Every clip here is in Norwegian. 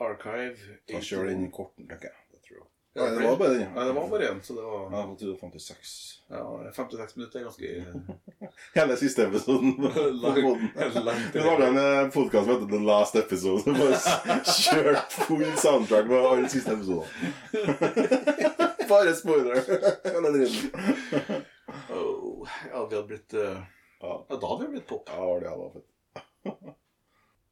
Archive. Ta sjøl inn korten, tenker jeg. Det tror jeg. Ja, det var bare den. Nei, det var bare én, så det var Ja, jeg trodde 56. ja, 56 minutter er ganske Hele siste episoden. på langt Vi laga en podkast som heter The Last Episode. Som bare kjørt full soundtrack med alle siste episoder. Bare spoiler. Hele dritten. oh, Ja, vi hadde blitt uh, Ja. Ja, da hadde vi blitt pop. Ja, det var fett.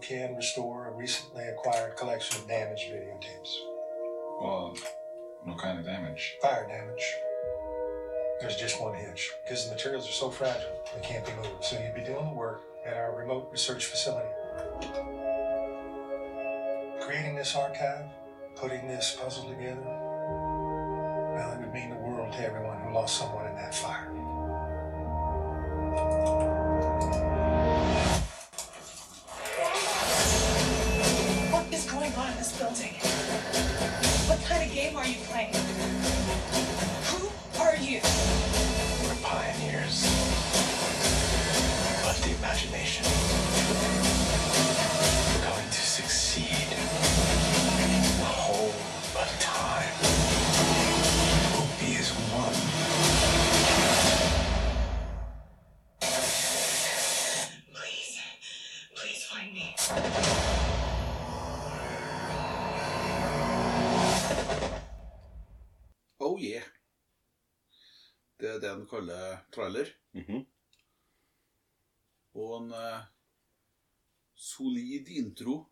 can restore a recently acquired collection of damaged videotapes. Well, what kind of damage? Fire damage. There's just one hitch. Because the materials are so fragile, they can't be moved. So you'd be doing the work at our remote research facility. Creating this archive, putting this puzzle together, well, it would mean the world to everyone who lost someone in that fire. Og en eh, solid intro.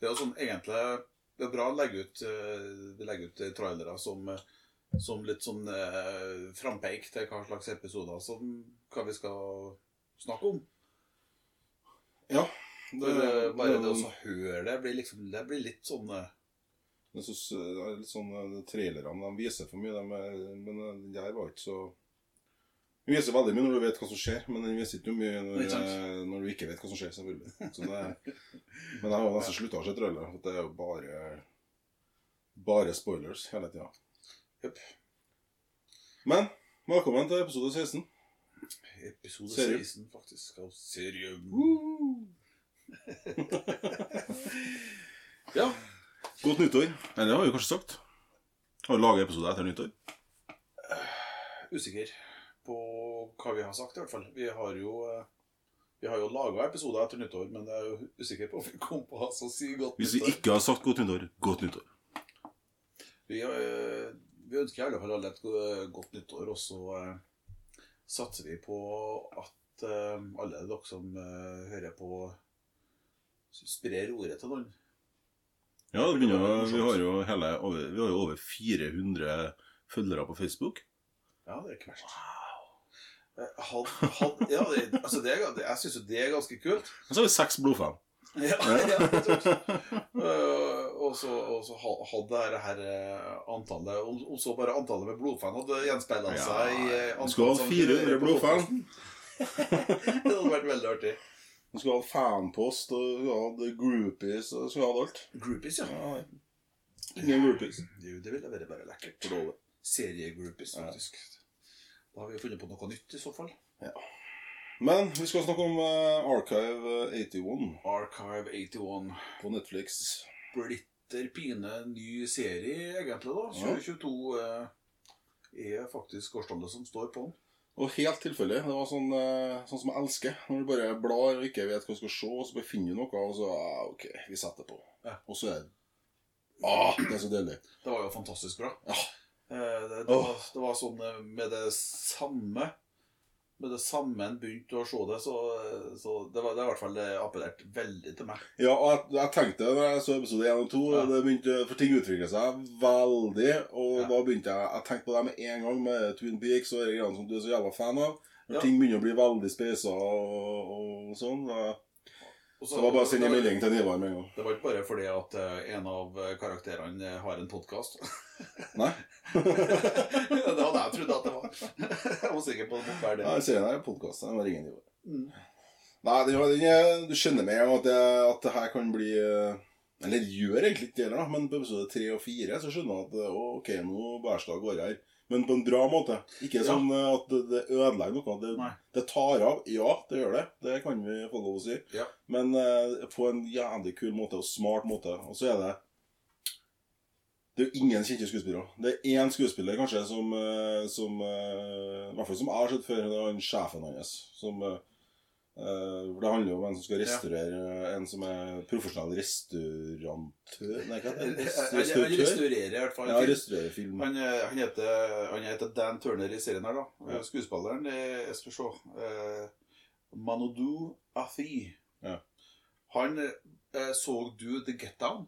Det er sånn egentlig Det er bra å legge ut, eh, legge ut eh, trailere som, eh, som litt sånn eh, frampeik til hva slags episoder som hva vi skal snakke om. Ja. Det, det, bare det å høre det blir liksom Det blir litt sånn eh, Jeg synes eh, det er litt sånn eh, Trailerne de viser for mye, de, men eh, den der var ikke så Den viser veldig mye når du vet hva som skjer, men den viser ikke mye når, eh, når du ikke vet hva som skjer. selvfølgelig. Så det, men jeg har nesten slutta å se trailer. Det er jo bare bare spoilers hele tida. Yep. Men velkommen til episode 16. Episode Serium. 16, faktisk, av Serium. ja. Godt nyttår. Nei, det har vi kanskje sagt. Har vi laga episode etter nyttår? Usikker på hva vi har sagt, i hvert fall. Vi har jo eh, Vi har jo laga episoder etter nyttår, men jeg er jo usikker på om vi kom på oss å si godt Hvis vi ikke har sagt godt nyttår, godt nyttår. Vi, eh, vi ønsker i alle fall alle et godt nyttår, og så eh, satser vi på at alle dere som hører på, sprer ordet til noen. Ja, det begynner, vi har jo hele Vi har jo over 400 følgere på Facebook. Ja, det er ikke verst. Eh, Had, had, ja, det, altså det, jeg syns jo det er ganske kult. Og så har vi seks blodfan. Ja, ja. Eh, og så, og så hadde det her eh, antallet om så bare antallet med blodfan hadde gjenspeila Ja, seg i antallet skulle ha 400 hører blodfan. det hadde vært veldig artig. Du skulle hatt fanpost, og skulle hatt groupies og skulle hatt alt. Groupies, ja. Ja, Ingen groupies. Jo, det ville vært bare lekkert. Seriegroupies, faktisk. Da har vi funnet på noe nytt, i så fall. Men vi skal snakke om uh, Archive 81 Archive 81. på Netflix. Blitter pine ny serie, egentlig, da. 2022 uh, er faktisk årstallet som står på den. Og helt tilfeldig. Det var sånn, eh, sånn som jeg elsker. Når du bare blar og ikke vet hva du skal se, og så bare finner du noe, og så ah, OK, vi setter på. Ja. Og så er det Ah, det er så deilig. Det var jo fantastisk bra. Ja. Eh, Det, det, var, det var sånn eh, med det samme Med det samme en begynte å se det, så, så det var det i hvert fall det appellert veldig til meg. Ja, og jeg, jeg tenkte da jeg så episode 1 og 2, Ja. det begynte, for ting utviklet seg veldig, og Ja. da begynte jeg Jeg tenkte på det med en gang med Twin Peaks og de greiene som du er så jævla fan av. Når Ja. ting begynner å bli veldig speisa og, og sånn, da, Og så var det bare å sende melding til Nivar med en gang. Det var ikke bare fordi at eh, en av eh, karakterene eh, har en podkast. Nei? det hadde jeg trodd at det var. Jeg var sikker på at det det. Nei, serien Det podkast. Jeg må ringe Mm. Nei, det, var- den er- du skjønner med en gang at, det, at det her kan bli eh, Eller gjør egentlig ikke det, men på episode tre og fire så skjønner jeg at eh, å, ok, nå bæsj det av gårde her. Men på en bra måte. Ikke Ja. sånn eh, at det, det ødelegger noe. Det, det tar av. Ja, det gjør det. Det kan vi få lov å si. Ja. Men uh, på en jævlig kul måte og smart måte. Og så er det Det er jo ingen kjente skuespillere. Det er én skuespiller kanskje som, eh, som eh, I hvert fall som jeg har sett før. Det er han sjefen hans. Som eh, Det handler jo om en som skal restaurere En som er profesjonell restaurantør Nei, hva heter det? Han han restaurerer i hvert fall. Ja, restaurerer film. Han, han, heter, han heter Dan Turner i serien her, da. Ja. Skuespilleren Jeg skal se eh, Manodou Afi. Ja. Han eh, Så du The Get Down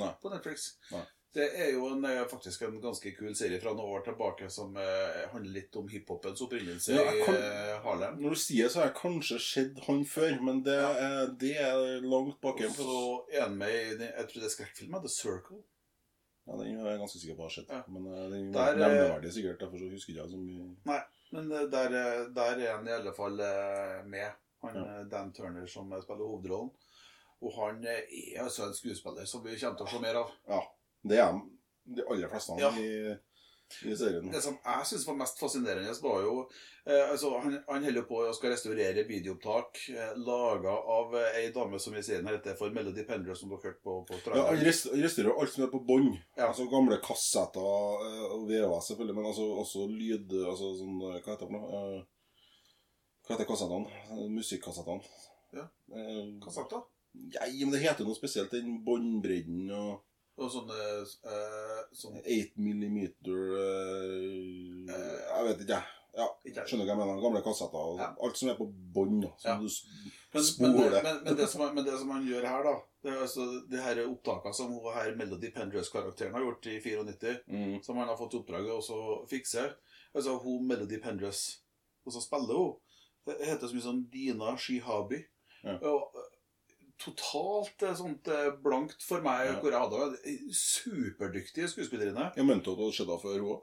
Nei. på Netflix? Nei. Det er jo en, eh, faktisk en ganske kul serie fra noen år tilbake som eh, handler litt om hiphopens opprinnelse Ja, kan- i eh, Harlem. Når du sier det, så har jeg kanskje sett han før, men det, er, det er langt bak Og så er han med i jeg tror det er skrekkfilmen The Circle. Ja, den er jeg ganske sikker på å ha sett. Ja. Men eh, den Der, nevneverdig sikkert, derfor så husker ikke så mye. Men eh, der, der er han i alle fall med. Han Ja. Dan Turner som spiller hovedrollen. Og han er altså en skuespiller som vi kommer til å se mer av. Ja, det er de aller fleste Ja. i, i serien. Det som jeg syns var mest fascinerende, var jo eh, altså, Han, han holder på å skal restaurere videoopptak eh, laga av eh, ei dame som i serien heter for Melody Pendler, som dere hørte på. på Ja. Han rest- han restaurerer alt som er på bånd. Ja. Altså gamle kassetter eh, og VHS, selvfølgelig, men altså, også lyd altså sånn, eh, Hva heter det for noe? Eh, Hva heter kassettene? Musikkassettene. Ja. Da? Nei, men det heter noe spesielt. Den båndbredden og Og sånne uh, sånn, 8 millimeter uh, Jeg vet ikke, jeg. Ja, skjønner hva jeg mener. Gamle kassetter. og Ja. Alt som er på bånd. Ja. Men, men, det, men, men, det som, men det som han gjør her, da Det er altså de her opptakene som hun her Melody Pendress-karakteren har gjort i 94, Mm. som han har fått i oppdrag å også fikse. Altså hun Melody Pendress, og så spiller hun. Det heter så mye sånn Dina Shihabi. Ja. Og totalt eh, sånt eh, blankt for meg Ja. hvor jeg hadde. Superdyktige skuespillerinne. Jeg mente at du hadde sett henne før, hun òg.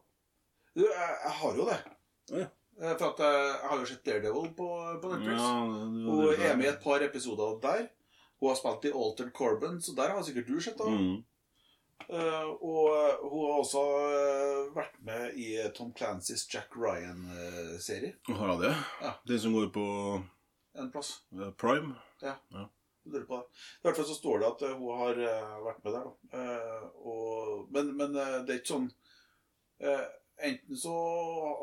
Du, jeg, jeg har jo det. Ja. Eh, For at jeg, har jo sett Daredevil på, på Netflix. Hun er med i et par episoder der. Hun har spilt i Altered Corbin, så der har sikkert du sett henne. Mm. Uh, og hun har også vært med i Tom Clancys Jack Ryan-serie Har hun det? Ja. Den som går på en plass. Prime? Ja. det. I hvert fall så står det at eh, hun har eh, vært med der. da. Eh, og, men men det er ikke sånn Enten så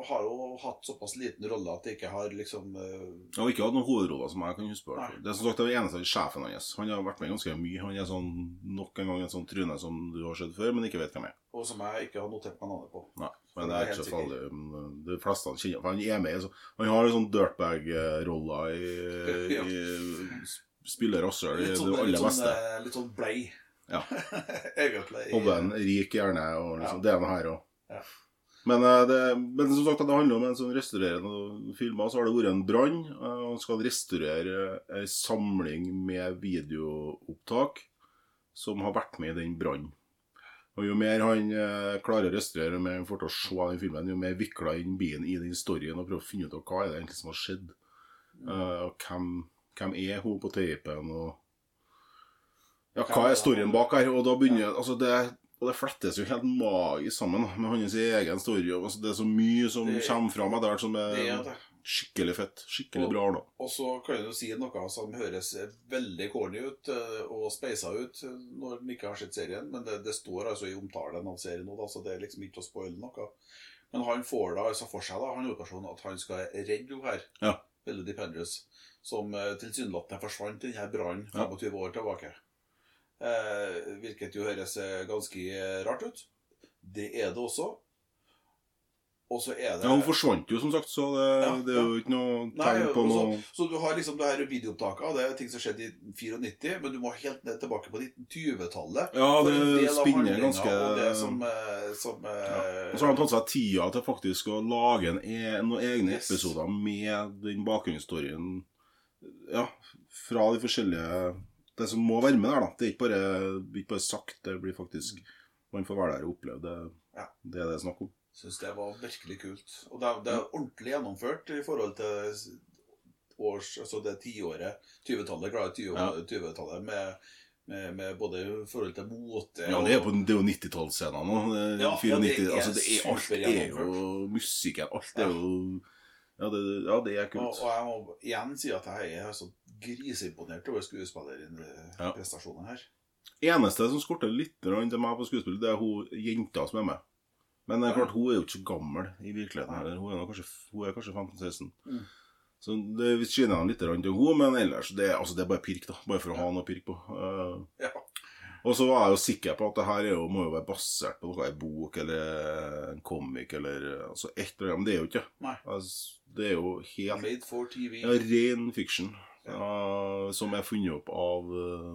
har hun hatt såpass liten rolle at det ikke har liksom Hun har ikke hatt noen hovedroller som jeg kan huske på. Det er som sagt det eneste er sjefen hans. Han har vært med ganske mye. Han er sånn, nok en gang en sånn tryne som du har sett før, men ikke vet hvem er. Og som jeg ikke har notert meg navnet på. Nei, men det er ikke så farlig. De fleste han kjenner for Han er med Han har en sånn dirtbag-roller i, i Spiller rasshøl i det aller litt sånn, meste. eh, litt sånn blei. Ja. Egentlig. Hadde rik hjerne, og liksom, det er noe her òg. Ja. Men, eh, det, men som sagt, det handler om en sånn restaurerende filmer. Så har det vært en brann. eh, Han skal restaurere en samling med videoopptak som har vært med i den brannen. Og Jo mer han eh, klarer å restaurere, jo mer han får til å se den filmen, jo mer vikla inn bien i den storyen og prøver å finne ut av hva er det egentlig som har skjedd. Eh, og hvem, hvem er hun på teipen, og ja, hva er storyen bak her? Og da begynner altså det, og det flettes jo helt magisk sammen med hans egen story. og Altså, det er så mye som Det- kommer fram etter hvert som er, Det er det. skikkelig fett. Skikkelig Og- bra. da. Og så kan jeg jo si noe som høres veldig corny ut eh, og speisa ut eh, når en ikke har sett serien, men det, står altså i omtalen av serien nå, så det er liksom ikke å spoile noe. Men han får da altså for seg, da, han hovedpersonen, at han skal redde henne her, Ja. Billy Pendress, som eh, tilsynelatende forsvant i denne brannen Ja. 25 år tilbake. Eh, hvilket jo høres eh, ganske eh, rart ut. Det er det også. Og så er det Ja, Hun forsvant jo, som sagt, så det, Ja, det er jo ikke noe Nei, tegn på og så, noe så du har liksom det her videoopptaket, det er ting som skjedde i 94, men du må helt ned tilbake på 1920-tallet. Ja, det spinner ganske som, som ja. Og så har de tatt seg tida til faktisk å lage en e noen egne Yes. episoder med den bakgrunnshistorien Ja, fra de forskjellige Det som må være med der, da. Det er ikke bare, ikke bare sagt, det blir faktisk Man får være der og oppleve det. Ja. Det er det snakk om. syns det var virkelig kult. Og det, det er ordentlig gjennomført i forhold til års, altså det tiåret, 20-tallet, glad 20 Ja. 20-tallet, med, med, med både i forhold til mote Ja, det er, på, det er jo 90-tallsscenen nå. Ja, ja, det er altså det er, alt er jo musikken. Alt er jo Ja, det, ja, det er kult. og jeg må igjen si at jeg er så griseimponert over skuespillerprestasjonen her. Eneste som skorter litt til meg på skuespill, det er hun jenta som er med. Men det er klart, hun er jo ikke så gammel i virkeligheten. heller. Hun er, kanskje, kanskje 15-16. Mm. Så det skinner litt til hun, men ellers det, altså, det er bare pirk, da. Bare for å ha noe pirk på. Uh, Ja. Og så var jeg jo sikker på at det her er jo, må jo være basert på noe, en bok eller en comic eller altså et eller annet. Men det er jo ikke. Nei. Altså, det er jo helt Made for TV. ja, ren fiction. Ja, som er funnet opp av eh,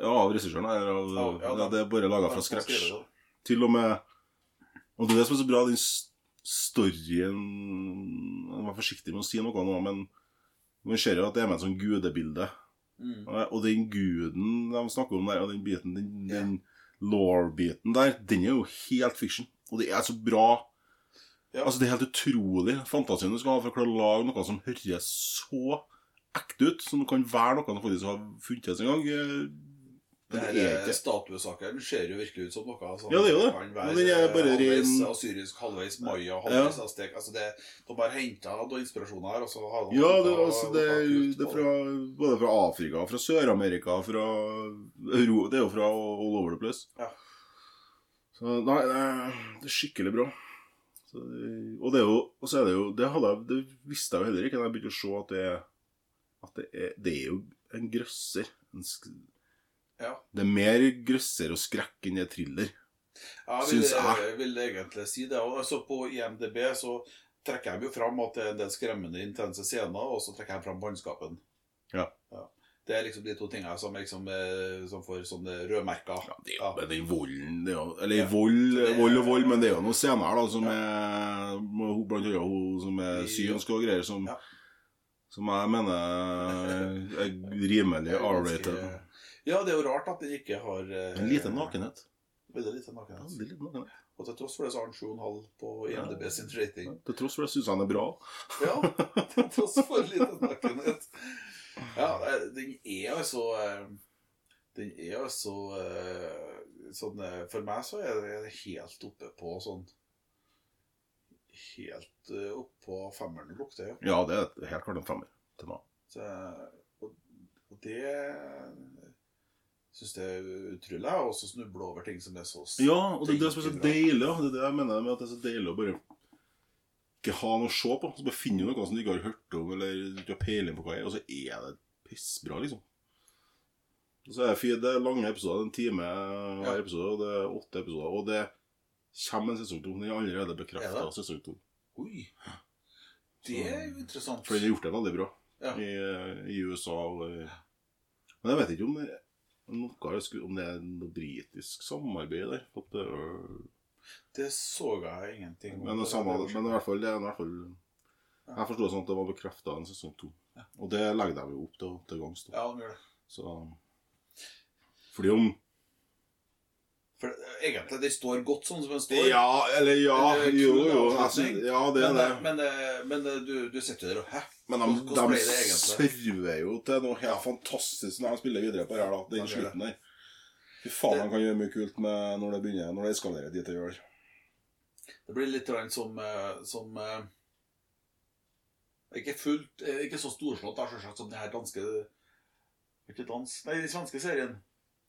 Ja, av regissøren. Eller av, Ja, det er bare laga fra scratch. Til og med Og det er det som er så bra, den storyen Jeg var forsiktig med å si noe nå, men man ser jo at det er med et sånt gudebilde. Mm. Og den guden de snakker om der, og den biten, den, yeah. den law-biten der, den er jo helt fiction. Og det er så bra. Ja. Altså, det er helt utrolig fantasien du skal ha for å klare å lage noe som høres så ekte ut, som kan være noe som faktisk har funtes en gang. Eh, er eh, statuesaken ser jo virkelig ut som noe som Ja, det er jo det. kan være den er bare halvveis ren- asyrisk, halvveis maya, halvveis aztek. Altså det, de bare henta noen inspirasjoner her, og så har de Ja, det, altså, det, det er fra, både fra Afrika, fra Sør-Amerika, fra Euro, Det er jo fra all over the place. Ja. Så nei, det er, skikkelig bra. Så, og det er jo Og så er det jo Det, jeg, det visste jeg jo heller ikke da jeg begynte å se at det, at det, er, det er jo en grøsser. En, Ja. det er mer grøsser og skrekk enn det er thriller. Ja, vil, Syns jeg. jeg vil egentlig si det. Og altså på IMDb så trekker jeg jo fram at det er en del skremmende, intense scener, og så trekker jeg fram bannskapen. Ja. Det er liksom de to tingene som, liksom, som får sånne rødmerker. Ja, det er jo Ja. den volden det er jo, Eller Ja. vold, er- vold og vold, men det er jo noen scener da som er med Blant annet hun som er synsk og greier, som, Ja. som jeg mener er rimelig R-rated. Ja, det er jo rart at den ikke har eh, En liten nakenhet. Veldig lite nakenhet. Ja, litt nakenhet. Og til tross for det så har han 7,5 på IMDb sin rating. Til tross for det syns han er bra. Ja, til tross for lite nakenhet. Ja, den er altså så Den er altså så sånn eh, For meg så er det helt oppe på sånn Helt eh, oppå femmeren lukter jeg. Ja, det er helt klart en femmer til meg. Så, og, og det syns det er utrolig. Og så snuble over ting som er så Ja, og det er det som er så deilig. Det er det jeg mener med at det er så deilig å bare ikke ha noe å se på. Så bare finner du noe som du ikke har hørt om, eller du ikke har peiling på hva det er, og så er det pissbra, liksom. Og så er det det er lange episoder, en time hver Ja. episode, og det er åtte episoder. Og det kommer en sesong to. Den er allerede Er bekrefta, det? sesong to. Oi. Det er jo interessant. For den har gjort det veldig bra Ja. i, i USA. Og, men jeg vet ikke om det, noe, om det er noe britisk samarbeid der. For det er Det så jeg ingenting om. Men det, samme, men i hvert fall, det er i hvert fall Jeg forsto det sånn at det var bekrefta en sesong to. Og det legger de jo opp til, til gangs. Ja, de gjør det. Så Fordi om For egentlig, det står godt sånn som de står. Ja, eller ja Eller, er Jo, jo. Jeg synes, ja, det er men, det. Men, men, eh, men eh, du, du sitter jo der og Hæ? Men de, de server jo til noe helt fantastisk når de spiller videre på det her, da. De Den gjør slutten der. Fy faen, Det- de kan gjøre mye kult med når det begynner Når det eskalerer dit det gjør. Det blir litt som, eh, som eh, Ikke fullt eh, Ikke så storslått, da, selvsagt, som den her danske Ikke dans Nei, den svenske serien.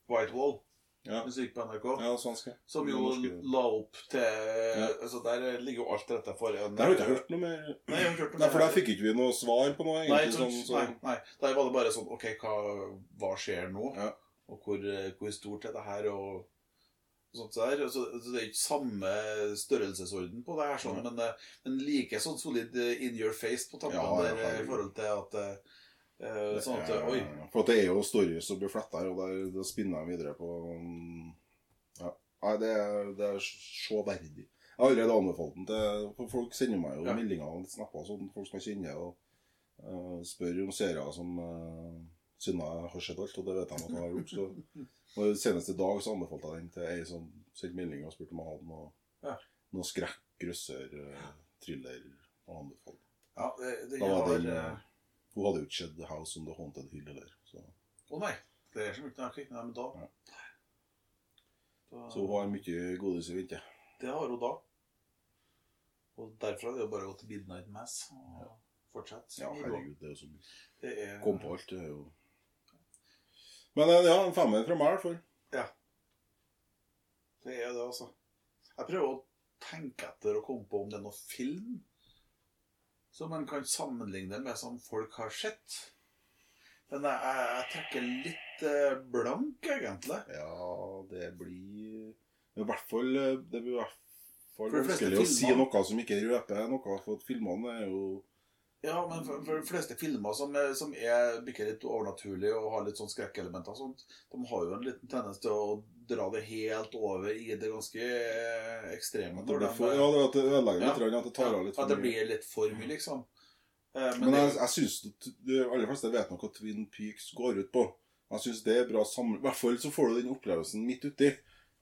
Whitewall. Ja. musikk på NRK. Ja, svenske. Som jo norske. la opp til altså Der ligger jo alt til rette for en Der har jeg ikke hørt noe mer. Nei, jeg har hørt noe Nei, for der fikk ikke vi noe svar på noe, Nei, egentlig. sånn, så... nei, sånn. nei. Der var det bare sånn OK, hva, hva skjer nå? Ja. Og hvor, hvor stort er det her? Og og sånt der. Så, så det er ikke samme størrelsesorden på det her, sånn, men, eh, men like sånn solid in your face på tankene Ja, ja, der eh, i forhold til at eh, Sånn at eh, Oi. For at det er jo stories som blir fletta her, og der, det spinner jeg videre på um, Ja. Nei, det er, det er så verdig. Jeg har allerede anbefalt den til Folk sender meg jo Ja. meldinger og snapper sånn, folk som jeg kjenner, og uh, spør om serier som uh, jeg har sett alt, og det vet jeg at jeg har gjort. Så, og Senest i dag så anbefalte jeg den til ei som sendte melding og spurte om jeg hadde noe, Ja. noe skrekk, grøsser, uh, thriller å anbefale. Ja, det, det Da var den, eh, eh, Hun hadde jo ikke sett The House on the Haunted Hill heller. Å Å nei. Det er så mye Nei, nei, men da, Ja. da så hun har mye godis i vente. Det har hun da. Og derfra er det bare å gå til Midnight Mass og fortsette. Ja, herregud, det er jo så mye. Er, Kom på alt, det er jo Men ja, en femmer fra meg, i hvert fall. Ja. Det er det, altså. Jeg prøver å tenke etter og komme på om det er noe film som man kan sammenligne med som folk har sett. Men jeg, jeg, trekker litt eh, blank, egentlig. Ja, det blir I hvert fall eh, Det blir i hvert fall vanskelig å si noe som ikke røper noe, for filmene er jo Ja, men for, for de fleste filmer som er, som er bikker litt overnaturlige og har litt sånn skrekkelementer og sånt, de har jo en liten tendens til å dra det helt over i det ganske eh, ekstreme. det, for, Ja, det, ødelegger litt, at det tar av litt At det blir litt for mye, liksom. Eh, Men, Men jeg, jeg syns de aller fleste vet nok hva Twin Peaks går ut på. Jeg syns det er bra sammen... I hvert fall så får du den opplevelsen midt uti.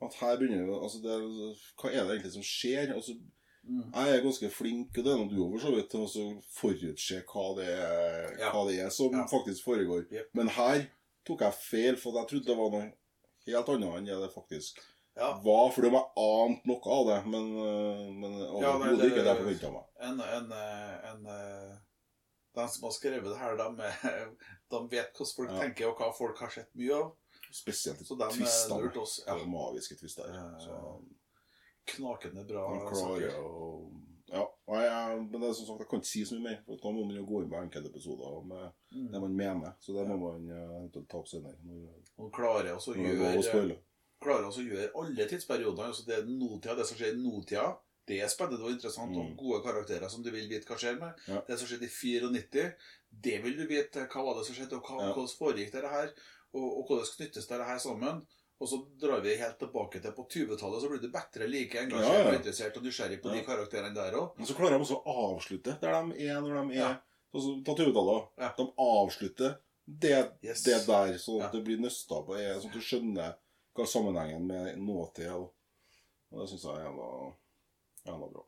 At her begynner det, altså det, Hva er det egentlig som skjer? Altså, Mm. jeg er ganske flink, og det er noe du òg for så vidt, til å forutse hva det er, Ja. hva det er som Ja. faktisk foregår. Yep. Men her tok jeg feil, for jeg trodde det var noe helt annet enn det det faktisk ja, var. For det var ant noe av det, men, øh, men overhodet det- ikke det jeg forventa meg. en, en, eh, en eh, De som har skrevet det her, de, de vet hvordan folk Ja. tenker, og hva folk har sett mye av. Spesielt eh, twistene. Ja, magiske twister. Ja. Så knakende bra han klarer å Ja. Jeg, men det er som sagt, jeg kan ikke si så mye mer. For da må man jo gå inn på enkeltepisoder med Mm. det man mener. Så det må man eh, eventuelt ta opp senere. Og klarer også å gjøre klarer også gjøre alle tidsperiodene. Altså det, nåtida, det som skjer i nåtida, det er spennende og interessant. Og Mm. gode karakterer som du vil vite hva skjer med. Ja. Det som skjedde i 94, det vil du vite. Hva var det som skjedde, og hva, Ja. hvordan foregikk dette her? Og, og hvordan knyttes dette her sammen? Og så drar vi helt tilbake til på 20-tallet, så blir du bedre like engasjert Ja, ja. og interessert og nysgjerrig på de karakterene der òg. Men så klarer de også å avslutte der de er når de er Ja. altså, Ta 20-tallet. Ja. De avslutter det, Yes. det der, så Ja. det blir nøsta på, sånn at du skjønner hva sammenhengen med nåtid er. Og det syns jeg er jævla, jævla bra.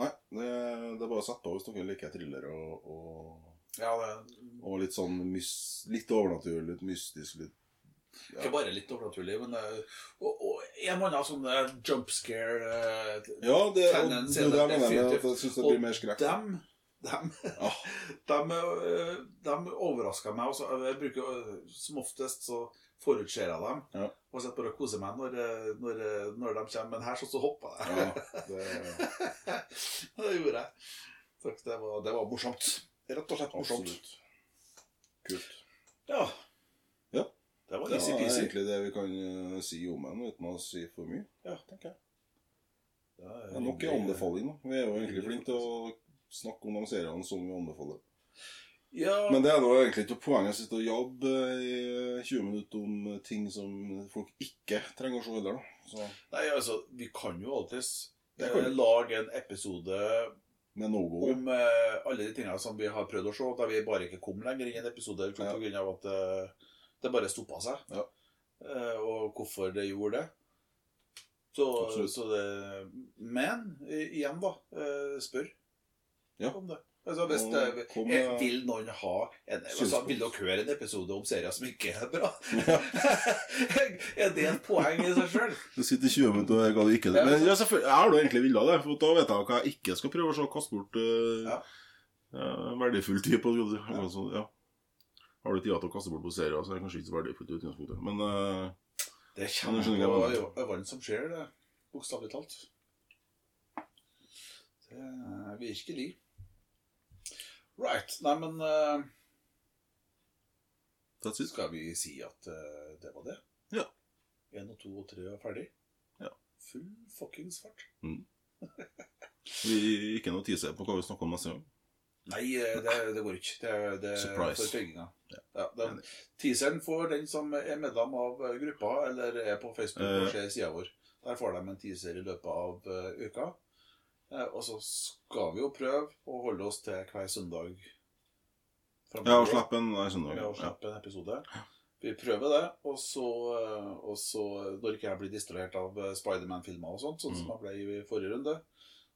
Nei, det, det er bare å sette på hvis dere liker thriller og, og, Ja, det og litt sånn litt overnaturlig, litt mystisk. litt ja. ikke bare litt overnaturlig, men eh, Og, og en annen sånn eh, jump scare eh, Ja, det, og, det, det, det mener jeg syns det Og blir mer skrekk. Dem, dem, Ja. dem, eh, dem overraska meg. Også. Jeg bruker, som oftest så forutser jeg dem. Ja. Og så bare og koser meg når, når, når de kommer. Men her så, så hoppa jeg. Ja, det, det gjorde jeg. Takk, det var, det var morsomt. Rett og slett morsomt. absolutt. Kult. Ja. Ja. Det var easy-peasy. Det er egentlig det vi kan eh, si om den, uten å si for mye. Ja. tenker jeg. Det Det er nok en anbefaling. da. Vi er jo egentlig flinke til å snakke om de seriene som vi anbefaler. Ja, Men det er da egentlig ikke poenget å sitte og jobbe i 20 minutter om ting som folk ikke trenger å se heller. Så nei, altså, vi kan jo alltids eh, lage en episode no om uh, alle de tingene som vi har prøvd å se, da vi bare ikke kom lenger i en episode Ja. på grunn av at uh, det bare stoppa seg. Ja. Uh, og hvorfor det gjorde det. Så, så det Men igjen, da. spør Ja. om det. Altså, hvis det, kom jeg, vil noen ha en, altså, Vil dere høre en episode om serier som ikke er bra? er det et poeng i seg sjøl? Du sitter i 20 minutter og jeg ga det ikke det. Men ja, jeg har da egentlig villet det, for da vet jeg hva jeg ikke skal prøve å. Kaste bort uh, Ja. uh, verdifull tid på. Sånn, ja. Har du tida til å kaste bort på serier, så er det kanskje ikke så verdifullt i utgangspunktet. Men uh, Det nå kommer på øynene som skjer, det. Bokstavelig talt. Det er virkelig. Right. Nei, men uh, skal vi si at uh, det var det? Ja. én og to og tre er ferdig. Ja. Full fuckings fart. Vi Ikke noe teaser på hva vi snakker om neste gang. Nei, eh, det, det går ikke. Det, det Surprise. feiginga. Ja, den, teaseren får den som er medlem av gruppa, eller er på Facebook og ser sida vår. Der får de en teaser i løpet av uka. Eh, og så skal vi jo prøve å holde oss til hver søndag. fremover. Ja, og slippe en søndag. Ja, og slippe en episode. Vi prøver det, og så, eh, og så når ikke jeg blir distrahert av eh, Spiderman-filmer og sånt, sånn som jeg ble i forrige runde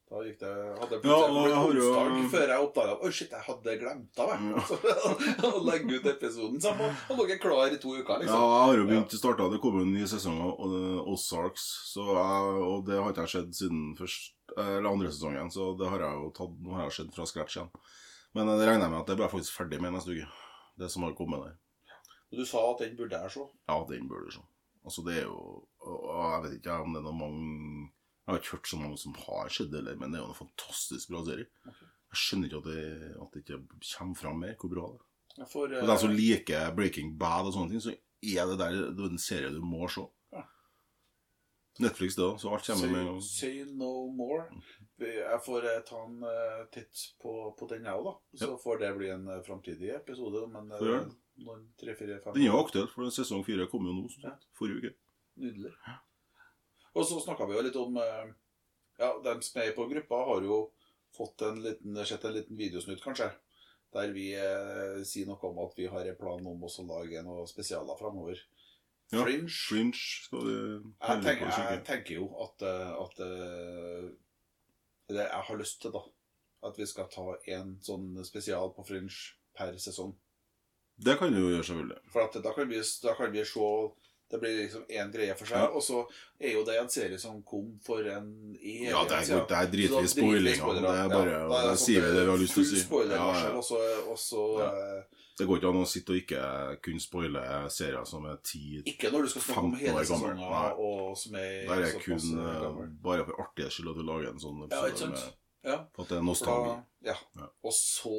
Da gikk det hadde jeg plutselig Ja, har jo- onsdag før jeg oppdaga Oi, shit, jeg hadde glemt av det. Å legge ut episoden. Så jeg må ha klar i to uker, liksom. Ja, jeg har jo begynt å starte, Det kom jo en ny sesong av Ozarks, og det har ikke jeg sett siden først, eller andre sesongen. Så det har jeg jo tatt, nå har jeg sett fra scratch igjen. Men det regner jeg med at det blir jeg faktisk ferdig med neste uke. Det som har kommet der. Du sa at den burde jeg se. Ja, den burde du se. Altså, det er jo Jeg vet ikke om det er noen mange Jeg har ikke hørt så mange som har sett det, eller, men det er jo en fantastisk bra serie. Jeg skjønner ikke at det, at det ikke kommer fram mer hvor bra det er. For, uh... Den som liker Breaking Bad og sånne ting, så er det der det er en serie du må se. Ja. Netflix, da. så alt kommer med en gang. say no more. Jeg får eh, ta en eh, titt på, på den, jeg òg, da. Så får det bli en uh, framtidig episode. Men eh, noen tre, fire, fem Den er aktuell, for sesong fire kom jo nå, Ja. forrige uke. Nydelig. Og så snakka vi jo litt om eh, Ja, dem som er på gruppa, har jo fått en liten, sett en liten videosnutt, kanskje. Der vi eh, sier noe om at vi har en plan om å lage noe spesialer framover. Ja, Fringe. Fringe skal vi Jeg tenker, jeg tenker jo at, eh, at eh, det Jeg har lyst til, da. At vi skal ta en sånn spesial på Fringe per sesong. Det kan du jo gjøre, selvfølgelig. For at da kan vi, da kan vi se Det blir liksom én greie for seg. Ja. Og så er jo det en serie som kom for en evighet Ja, det er, godt, det er dritvis i spoiling. Det er bare Ja, det er sånn, det sier vi det vi har lyst til å si. Ja, ja. Og så, og så Ja. Det går ikke an å sitte og ikke kunne spoile serier som er ti Ikke når du skal snakke om 15 hele år sesonger, Nei. og som er Der er kun eh, eh, gammel. bare for artige skyld at du lager en sånn Ja, episode ikke sant? Ja. For at det er nostalgi. da, ja. Ja. Og så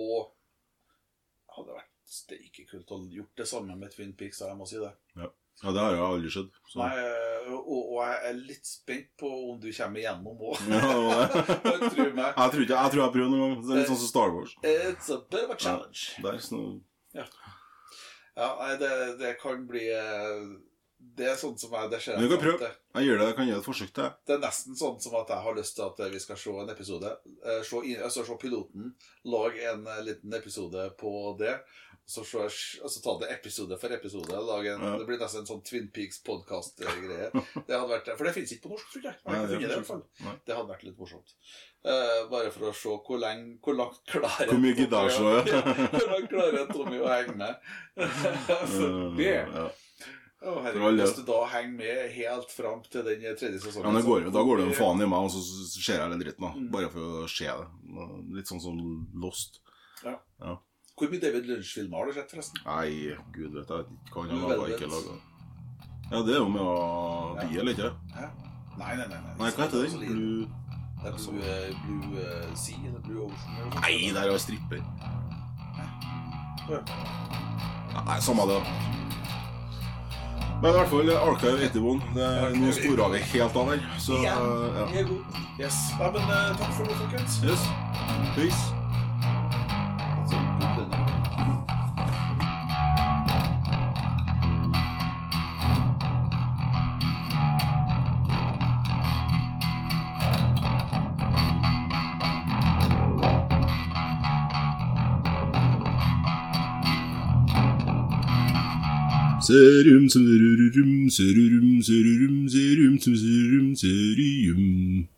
hadde det vært steike kult å gjort det samme med Twin Peaks, jeg må si det. Ja, det har jo aldri skjedd. Så. Nei, eh, og, og jeg er litt spent på om du kommer igjennom òg. Ja, jeg tror ikke jeg jeg prøver noen gang. Det er litt sånn som Star Wars. It's a bit of a challenge. er så, Ja, nei, det, det kan bli eh, Det er sånn som jeg det skjer. Men vi kan prøve. jeg gjør det, jeg kan gjøre et forsøk til. Det er nesten sånn som at jeg har lyst til at eh, vi skal se en episode. eh, Se, altså, se piloten, lage en liten episode på det. Så, jeg, altså, ta det episode for episode. En, Ja. Det blir nesten en sånn Twin Peaks-podkast-greie. For det finnes ikke på norsk, tror jeg. Nei, det det. Det hadde vært litt morsomt. Uh, bare for å se hvor, lenge, hvor langt klarer Hvor mye jeg ja. Hvor langt klarer Tommy å henge med? for det. Ja. For herregud, hvis du da henger med helt fram til den tredje sesongen Ja, det går, da går det jo faen i meg, og så ser jeg den dritten. da Mm. Bare for å se det. Litt sånn som Lost. Hvor mye David Lynch-filmer har du sett, forresten? Nei, gud vet jeg ikke hva han har laga ikke laga. Ja, det er jo med å Ja. eller ikke Hæ? Nei, nei, nei. nei. Nei, hva heter det? Blue... Det er Blue, eh, Blue eh, Sea eller Blue Ocean eller. Nei, der er jo stripper. Ja. Nei, samme det. Men i hvert fall Archive 81. Det, nå sporer vi helt av her. Så eh, ja. Yes. Nei, men eh, takk for nå, folkens. Yes. Peace. Serüm serürüm serürüm serürüm serüm serüm seriyüm.